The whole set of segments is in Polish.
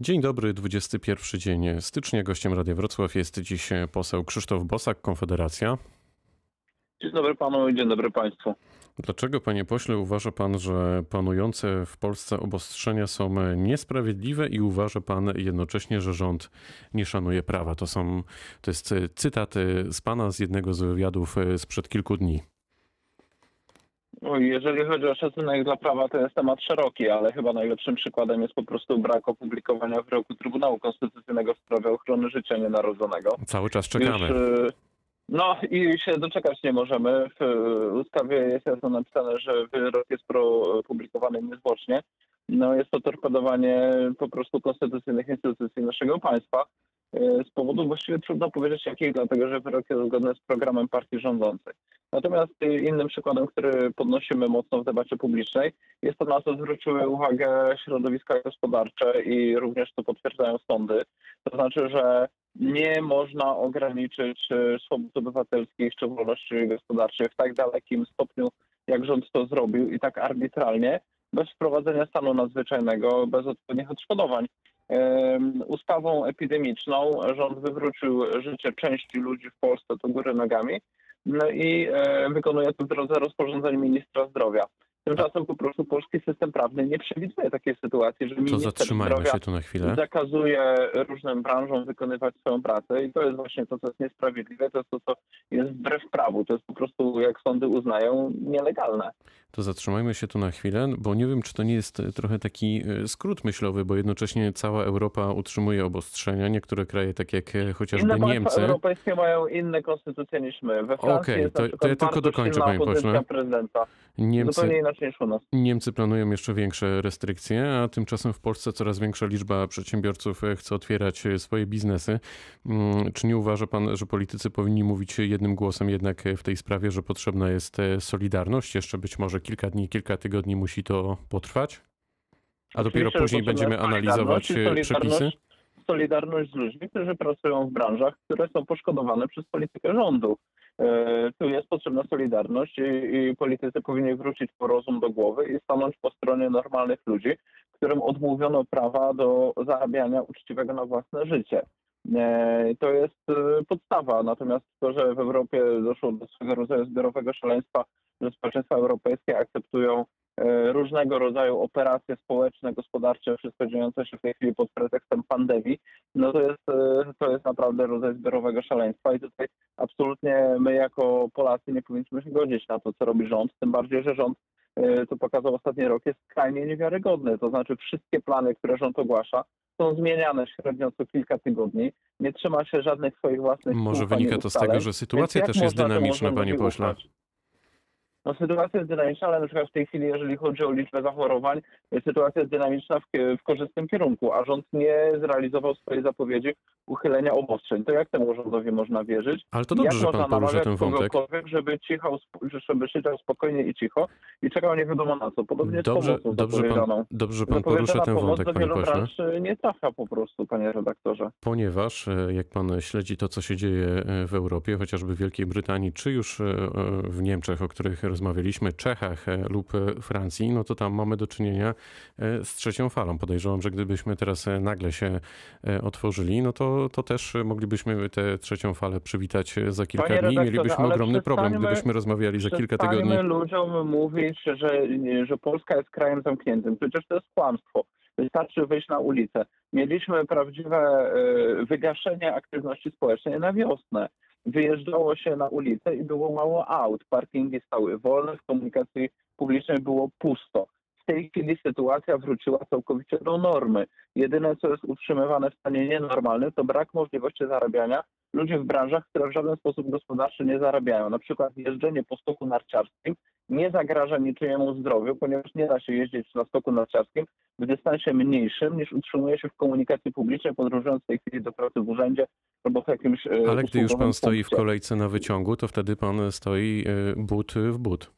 Dzień dobry, 21 dzień stycznia. Gościem Radia Wrocław jest dziś poseł Krzysztof Bosak, Konfederacja. Dzień dobry panu i dzień dobry państwu. Dlaczego, panie pośle, uważa pan, że panujące w Polsce obostrzenia są niesprawiedliwe i uważa pan jednocześnie, że rząd nie szanuje prawa? To, są, to jest cytat z pana z jednego z wywiadów sprzed kilku dni. Jeżeli chodzi o szacunek dla prawa, to jest temat szeroki, ale chyba najlepszym przykładem jest po prostu brak opublikowania wyroku Trybunału Konstytucyjnego w sprawie ochrony życia nienarodzonego. Cały czas czekamy. Już, no i się doczekać nie możemy. W ustawie jest jasno napisane, że wyrok jest publikowany niezwłocznie. No jest to torpedowanie po prostu konstytucyjnych instytucji naszego państwa. Z powodu właściwie trudno powiedzieć jakich, dlatego że wyrok jest zgodny z programem partii rządzącej. Natomiast innym przykładem, który podnosimy mocno w debacie publicznej, jest to, na co zwróciły uwagę środowiska gospodarcze i również to potwierdzają sądy. To znaczy, że nie można ograniczyć swobód obywatelskich czy wolności gospodarczych w tak dalekim stopniu, jak rząd to zrobił i tak arbitralnie, bez wprowadzenia stanu nadzwyczajnego, bez odpowiednich odszkodowań. Ustawą epidemiczną rząd wywrócił życie części ludzi w Polsce do góry nogami no i wykonuje to w drodze rozporządzeń ministra zdrowia. Tymczasem po prostu polski system prawny nie przewiduje takiej sytuacji, że To minister zatrzymajmy zdrowia się tu na chwilę. zakazuje różnym branżom wykonywać swoją pracę i to jest właśnie to, co jest niesprawiedliwe, to jest to, co jest wbrew prawu. To jest po prostu, jak sądy uznają, nielegalne. To zatrzymajmy się tu na chwilę, bo nie wiem, czy to nie jest trochę taki e, skrót myślowy, bo jednocześnie cała Europa utrzymuje obostrzenia. Niektóre kraje, tak jak e, chociażby Inne Niemcy. europejskie mają inne konstytucje niż my. We Francji Okej, jest to- na to przykład ja tylko bardzo dokończę, silna panie pośle. prezydenta. Niemcy, Zupełnie inaczej niż u nas. Niemcy planują jeszcze większe restrykcje, a tymczasem w Polsce coraz większa liczba przedsiębiorców e, chce otwierać e, swoje biznesy. Mm, Czy nie uważa pan, że politycy powinni mówić jednym głosem jednak e, w tej sprawie, że potrzebna jest solidarność? Jeszcze być może kilka dni, kilka tygodni musi to potrwać? A dopiero Oczywiście, później będziemy analizować solidarność przepisy? Solidarność z ludźmi, którzy pracują w branżach, które są poszkodowane przez politykę rządu. E, Tu jest potrzebna solidarność i, i politycy powinni wrócić po rozum do głowy i stanąć po stronie normalnych ludzi, którym odmówiono prawa do zarabiania uczciwego na własne życie. E, To jest e, podstawa, natomiast to, że w Europie doszło do swego rodzaju zbiorowego szaleństwa, że społeczeństwa europejskie akceptują e, różnego rodzaju operacje społeczne, gospodarcze, wszystko dziejące się w tej chwili pod pretekstem pandemii, no to jest, e, to jest naprawdę rodzaj zbiorowego szaleństwa. I tutaj absolutnie my jako Polacy nie powinniśmy się godzić na to, co robi rząd, tym bardziej, że rząd, e, to pokazał ostatni rok, jest skrajnie niewiarygodny, to znaczy wszystkie plany, które rząd ogłasza, są zmieniane średnio co kilka tygodni, nie trzyma się żadnych swoich własnych Może wynika to z tego, że sytuacja też jest dynamiczna, panie pośle. No sytuacja jest dynamiczna, ale na przykład w tej chwili, jeżeli chodzi o liczbę zachorowań, sytuacja jest dynamiczna w, w korzystnym kierunku, a rząd nie zrealizował swojej zapowiedzi uchylenia obostrzeń. To jak temu rządowi można wierzyć? Ale to jak dobrze, że można pan porusza ten wątek. żeby, cichał, żeby siedział spokojnie i cicho i czekał nie wiadomo na co. Podobnie Dobrze, z pomocą dobrze, pan, dobrze, że pan porusza ten wątek, panie pośle. nie trafia po prostu, panie redaktorze. Ponieważ e, jak pan śledzi to, co się dzieje e, w Europie, chociażby w Wielkiej Brytanii, czy już e, w Niemczech, o których rozmawialiśmy, Czechach e, lub e, Francji, no to tam mamy do czynienia e, z trzecią falą. Podejrzewam, że gdybyśmy teraz nagle się otworzyli, no to, to też moglibyśmy tę trzecią falę przywitać za kilka Panie dni. redaktorze, Mielibyśmy ogromny problem, gdybyśmy rozmawiali za kilka tygodni. Ludziom mówić, że, że Polska jest krajem zamkniętym. Przecież to jest kłamstwo. Wystarczy wyjść na ulicę. Mieliśmy prawdziwe wygaszenie aktywności społecznej na wiosnę. Wyjeżdżało się na ulicę i było mało aut. Parkingi stały wolne, w komunikacji publicznej było pusto. W tej chwili sytuacja wróciła całkowicie do normy. Jedyne, co jest utrzymywane w stanie nienormalnym, to brak możliwości zarabiania ludzi w branżach, które w żaden sposób gospodarczy nie zarabiają. Na przykład jeżdżenie po stoku narciarskim nie zagraża niczyjemu zdrowiu, ponieważ nie da się jeździć na stoku narciarskim w dystansie mniejszym niż utrzymuje się w komunikacji publicznej, podróżując w tej chwili do pracy w urzędzie albo w jakimś e, Ale gdy już pan stoi w kolejce na wyciągu, to wtedy pan stoi e, but w but.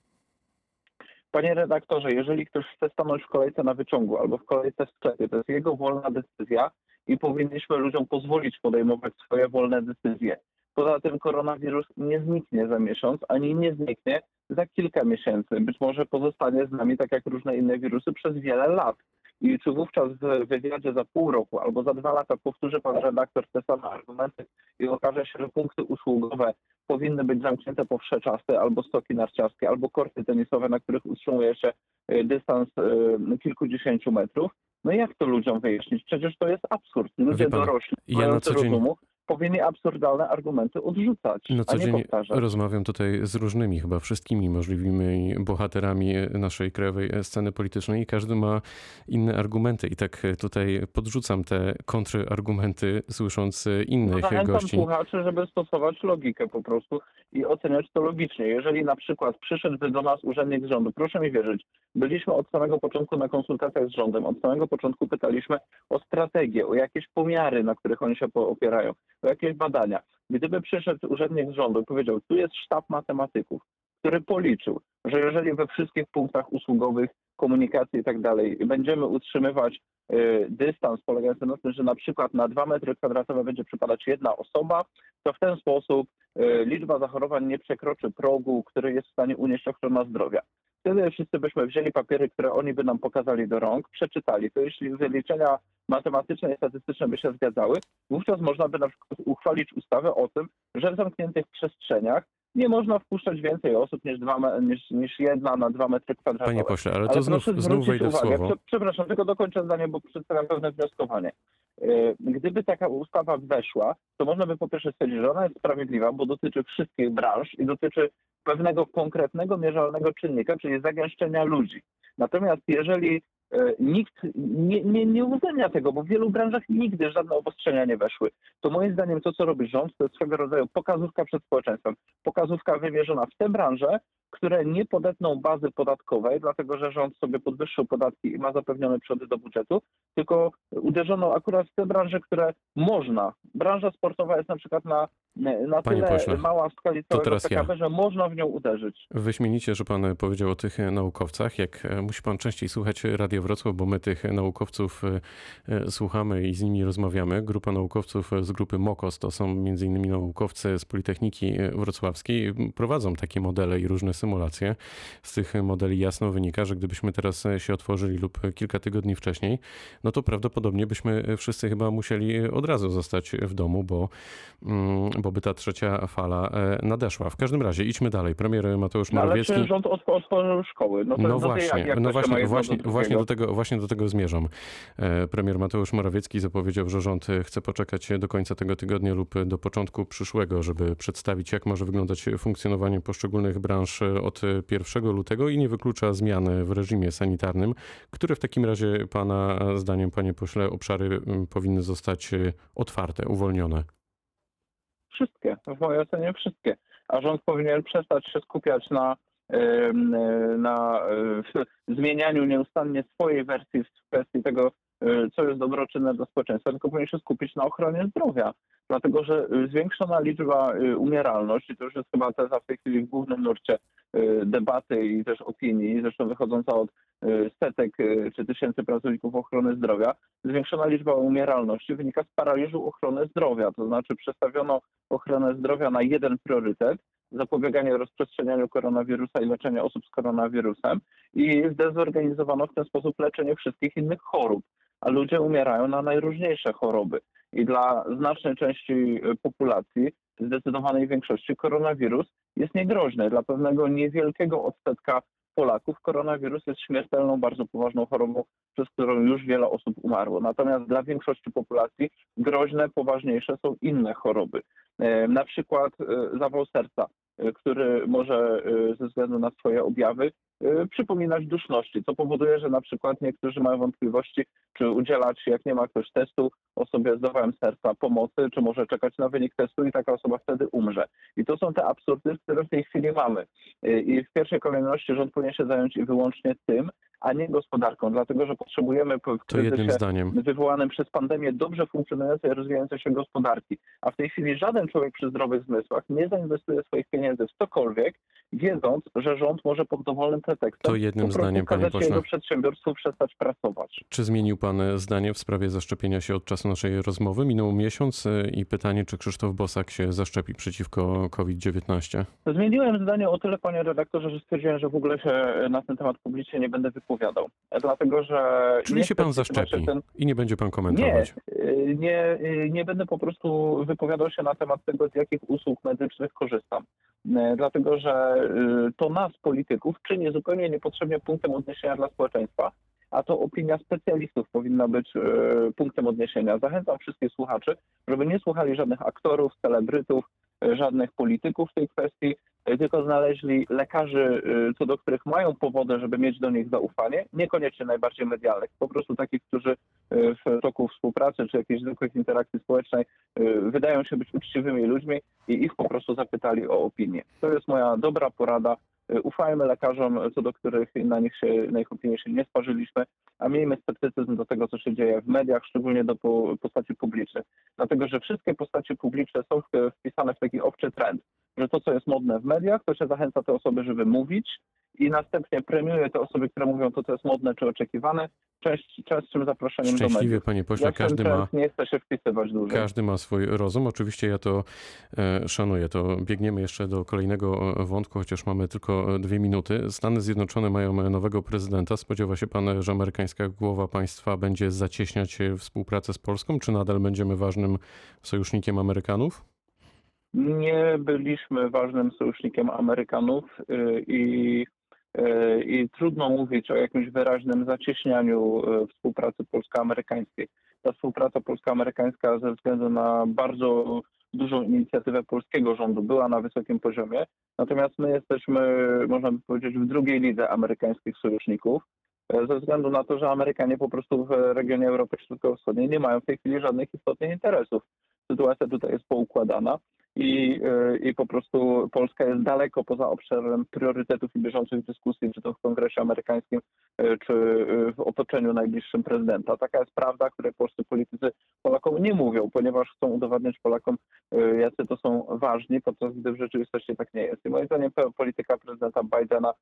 Panie redaktorze, jeżeli ktoś chce stanąć w kolejce na wyciągu albo w kolejce w sklepie, to jest jego wolna decyzja i powinniśmy ludziom pozwolić podejmować swoje wolne decyzje. Poza tym koronawirus nie zniknie za miesiąc, ani nie zniknie za kilka miesięcy. Być może pozostanie z nami, tak jak różne inne wirusy, przez wiele lat. I czy wówczas w wywiadzie za pół roku albo za dwa lata powtórzy pan redaktor te same argumenty i okaże się, że punkty usługowe powinny być zamknięte po wsze czasy, albo stoki narciarskie, albo korty tenisowe, na których utrzymuje się y, dystans y, kilkudziesięciu metrów. No jak to ludziom wyjaśnić? Przecież to jest absurd. Ludzie pan, dorośli, ja na mający co dzień- rozumu, powinni absurdalne argumenty odrzucać, Na a co nie dzień powtarzać. rozmawiam tutaj z różnymi, chyba wszystkimi możliwymi bohaterami naszej krajowej sceny politycznej i każdy ma inne argumenty. I tak tutaj podrzucam te kontrargumenty, słysząc No innych zachęcam gości. słuchaczy, żeby stosować logikę po prostu i oceniać to logicznie. Jeżeli na przykład przyszedłby do nas urzędnik z rządu, proszę mi wierzyć, byliśmy od samego początku na konsultacjach z rządem, od samego początku pytaliśmy o strategię, o jakieś pomiary, na których oni się opierają, jakieś badania. Gdyby przyszedł urzędnik z rządu i powiedział, tu jest sztab matematyków, który policzył, że jeżeli we wszystkich punktach usługowych, komunikacji i tak dalej będziemy utrzymywać y, dystans polegający na tym, że na przykład na 2 metry kwadratowe będzie przypadać jedna osoba, to w ten sposób y, liczba zachorowań nie przekroczy progu, który jest w stanie unieść ochrona zdrowia. Wtedy wszyscy byśmy wzięli papiery, które oni by nam pokazali do rąk, przeczytali. To jeśli wyliczenia matematyczne i statystyczne by się zgadzały, wówczas można by na przykład uchwalić ustawę o tym, że w zamkniętych przestrzeniach nie można wpuszczać więcej osób niż, dwa, niż, niż jedna na dwa metry kwadratowe. Panie pośle, ale Ale to znów, proszę znów zwrócić wejdę w uwagę, słowo. Prze- przepraszam, tylko dokończę zdanie, bo przedstawiam pewne wnioskowanie. E, Gdyby taka ustawa weszła, to można by po pierwsze stwierdzić, że ona jest sprawiedliwa, bo dotyczy wszystkich branż i dotyczy pewnego konkretnego, mierzalnego czynnika, czyli zagęszczenia ludzi. Natomiast jeżeli nikt nie, nie, nie uwzględnia tego, bo w wielu branżach nigdy żadne obostrzenia nie weszły, to moim zdaniem to, co robi rząd, to jest swego rodzaju pokazówka przed społeczeństwem. Pokazówka wymierzona w te branże, które nie podetną bazy podatkowej, dlatego że rząd sobie podwyższył podatki i ma zapewnione przychody do budżetu, tylko uderzono akurat w te branże, które można. Branża sportowa jest na przykład na, na Panie tyle pośle, mała w skali całego teraz ja. PKB, że można w nią uderzyć. Wyśmienicie, że pan powiedział o tych naukowcach. Jak e, musi pan częściej słuchać Radio Wrocław, bo my tych naukowców e, e, słuchamy i z nimi rozmawiamy. Grupa naukowców z grupy MOKOS, to są między innymi naukowcy z Politechniki Wrocławskiej, prowadzą takie modele i różne symulacje. Z tych modeli jasno wynika, że gdybyśmy teraz się otworzyli lub kilka tygodni wcześniej, no to prawdopodobnie byśmy wszyscy chyba musieli od razu zostać w domu, bo, mm, bo by ta trzecia fala e, nadeszła. W każdym razie idźmy dalej. Premier Mateusz No, ale Morawiecki. czy rząd otw- otworzył szkoły? No, No to właśnie, jak, jak no właśnie, właśnie, do właśnie, do tego, właśnie do tego zmierzam. E, Premier Mateusz Morawiecki zapowiedział, że rząd chce poczekać do końca tego tygodnia lub do początku przyszłego, żeby przedstawić, jak może wyglądać funkcjonowanie poszczególnych branż od 1 lutego i nie wyklucza zmian w reżimie sanitarnym, które w takim razie Pana zdaniem, Panie Pośle, obszary mm, powinny zostać e, otwarte, uwolnione. Wszystkie, w mojej ocenie wszystkie. A rząd powinien przestać się skupiać na, na e, zmienianiu nieustannie swojej wersji w kwestii tego, co jest dobroczynne dla społeczeństwa, tylko powinien się skupić na ochronie zdrowia. Dlatego, że e, zwiększona liczba e, umieralność, i to już jest chyba teza w tej chwili w głównym nurcie debaty i też opinii, zresztą wychodząca od setek czy tysięcy pracowników ochrony zdrowia, zwiększona liczba umieralności wynika z paraliżu ochrony zdrowia. To znaczy przestawiono ochronę zdrowia na jeden priorytet, zapobieganie rozprzestrzenianiu koronawirusa i leczenie osób z koronawirusem i zdezorganizowano w ten sposób leczenie wszystkich innych chorób, a ludzie umierają na najróżniejsze choroby. I dla znacznej części y, populacji, zdecydowanej większości, koronawirus jest niegroźny. Dla pewnego niewielkiego odsetka Polaków koronawirus jest śmiertelną, bardzo poważną chorobą, przez którą już wiele osób umarło. Natomiast dla większości populacji groźne, poważniejsze są inne choroby. E, Na przykład e, zawał serca, e, który może e, ze względu na swoje objawy e, przypominać duszności, co powoduje, że na przykład niektórzy mają wątpliwości, czy udzielać, jak nie ma ktoś testu, osobie z zawałem serca pomocy, czy może czekać na wynik testu i taka osoba wtedy umrze. I to są te absurdy, które w tej chwili mamy. I w pierwszej kolejności rząd powinien się zająć i wyłącznie tym, a nie gospodarką, dlatego że potrzebujemy po- w kryzysie wywołanym przez pandemię dobrze funkcjonującej i rozwijającej się gospodarki. A w tej chwili żaden człowiek przy zdrowych zmysłach nie zainwestuje swoich pieniędzy w cokolwiek, wiedząc, że rząd może pod dowolnym pretekstem To jednym zdaniem, panie pośle. jego przedsiębiorstwu przestać pracować. Czy zmienił Pan zdanie w sprawie zaszczepienia się od czasu naszej rozmowy? Minął miesiąc y, i pytanie, czy Krzysztof Bosak się zaszczepi przeciwko COVID-19? Zmieniłem zdanie o tyle, panie redaktorze, że stwierdziłem, że w ogóle się na ten temat publicznie nie będę wypowiadał. Wypowiadał. Dlatego, że... Czyli się pan zaszczepi ten- i nie będzie pan nie, komentować. y, nie, y, nie będę po prostu wypowiadał się na temat tego, z jakich usług medycznych korzystam. Y, Dlatego, że to nas, polityków, czyni zupełnie niepotrzebnie punktem odniesienia dla społeczeństwa, a to opinia specjalistów powinna być punktem odniesienia. Zachęcam wszystkich słuchaczy, żeby nie słuchali żadnych aktorów, celebrytów, żadnych polityków w tej kwestii, tylko znaleźli lekarzy, y, co do których mają powody, żeby mieć do nich zaufanie, niekoniecznie najbardziej medialnych, po prostu takich, którzy y, w toku współpracy czy jakiejś zwykłych interakcji społecznej y, wydają się być uczciwymi ludźmi i ich po prostu zapytali o opinię. To jest moja dobra porada. Ufajmy lekarzom, co do których na nich się, na ich opinię się nie sparzyliśmy, a miejmy sceptycyzm do tego, co się dzieje w mediach, szczególnie do po- postaci publicznych. Dlatego, że wszystkie postacie publiczne są wpisane w taki obcy trend, że to, co jest modne w mediach, to się zachęca te osoby, żeby mówić i następnie premiuje te osoby, które mówią to, co jest modne czy oczekiwane, część, częstszym zaproszeniem do Szczęśliwie, mediów. panie pośle, Ja każdy ma, nie chcę się wpisywać dłużej. każdy ma swój rozum. Oczywiście ja to e, szanuję. To biegniemy jeszcze do kolejnego e, wątku, chociaż mamy tylko e, dwie minuty. Stany Zjednoczone mają e, nowego prezydenta. Spodziewa się pan, że amerykańska głowa państwa będzie zacieśniać współpracę z Polską, czy nadal będziemy ważnym sojusznikiem Amerykanów? Nie byliśmy ważnym sojusznikiem Amerykanów y, i, i trudno mówić o jakimś wyraźnym zacieśnianiu y, współpracy polsko-amerykańskiej. Ta współpraca polsko-amerykańska ze względu na bardzo dużą inicjatywę polskiego rządu była na wysokim poziomie, natomiast my jesteśmy, można by powiedzieć, w drugiej lidze amerykańskich sojuszników, e, ze względu na to, że Amerykanie po prostu w regionie Europy Środkowo-Wschodniej nie mają w tej chwili żadnych istotnych interesów. Sytuacja tutaj jest poukładana i, y, i po prostu Polska jest daleko poza obszarem priorytetów i bieżących dyskusji, czy to w Kongresie Amerykańskim, y, czy y, w otoczeniu najbliższym prezydenta. Taka jest prawda, której polscy politycy Polakom nie mówią, ponieważ chcą udowadniać Polakom, jacy to są ważni, podczas gdy w rzeczywistości tak nie jest. I moim zdaniem polityka prezydenta Bidena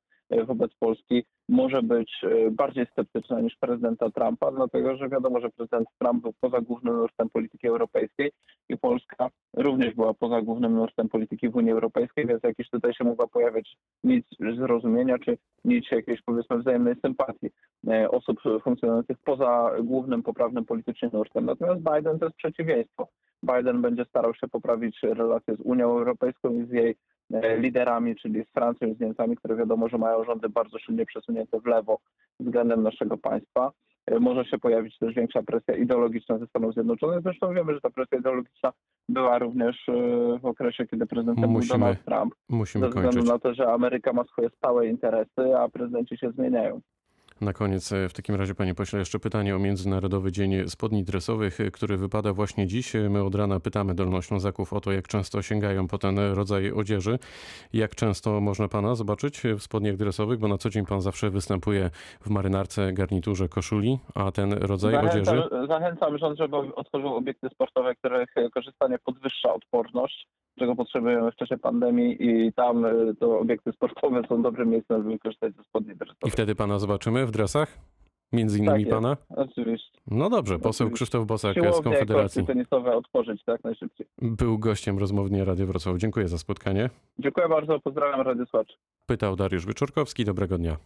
wobec Polski może być bardziej sceptyczna niż prezydenta Trumpa, dlatego że wiadomo, że prezydent Trump był poza głównym nurtem polityki europejskiej również była poza głównym nurtem polityki w Unii Europejskiej, więc jakiś tutaj się mogła pojawiać nic zrozumienia, czy nic jakiejś powiedzmy wzajemnej sympatii e, osób funkcjonujących poza głównym poprawnym politycznie nurtem. Natomiast Biden to jest przeciwieństwo. Biden będzie starał się poprawić relacje z Unią Europejską i z jej e, liderami, czyli z Francją i z Niemcami, które wiadomo, że mają rządy bardzo silnie przesunięte w lewo względem naszego państwa. Może się pojawić też większa presja ideologiczna ze Stanów Zjednoczonych. Zresztą wiemy, że ta presja ideologiczna była również e, w okresie, kiedy prezydentem Musimy był Donald Trump, Musimy ze względu kończyć. na to, że Ameryka ma swoje stałe interesy, a prezydenci się zmieniają. Na koniec e, w takim razie, panie pośle, jeszcze pytanie o Międzynarodowy Dzień Spodni Dresowych, e, który wypada właśnie dziś. E, My od rana pytamy Dolnoślązaków o to, jak często sięgają po ten rodzaj odzieży. Jak często można pana zobaczyć w spodniach dresowych, bo na co dzień pan zawsze występuje w marynarce, garniturze, koszuli, a ten rodzaj odzieży... Zachęcam, zachęcam rząd, żeby otworzył obiekty sportowe, których korzystanie podwyższa odporność, czego potrzebujemy w czasie pandemii i tam to obiekty sportowe są dobrym miejscem, żeby korzystać ze spodni I dresowych. wtedy pana zobaczymy w dresach? Między innymi Tak pana? Oczywiście. No dobrze, poseł Oczywiście. Krzysztof Bosak z Siłownie, Konfederacji tenisowe otworzyć tak najszybciej. był gościem rozmownie Radio Wrocław. Dziękuję za spotkanie. Dziękuję bardzo, pozdrawiam Radio Słuchaczy. Pytał Dariusz Wyczorkowski. Dobrego dnia.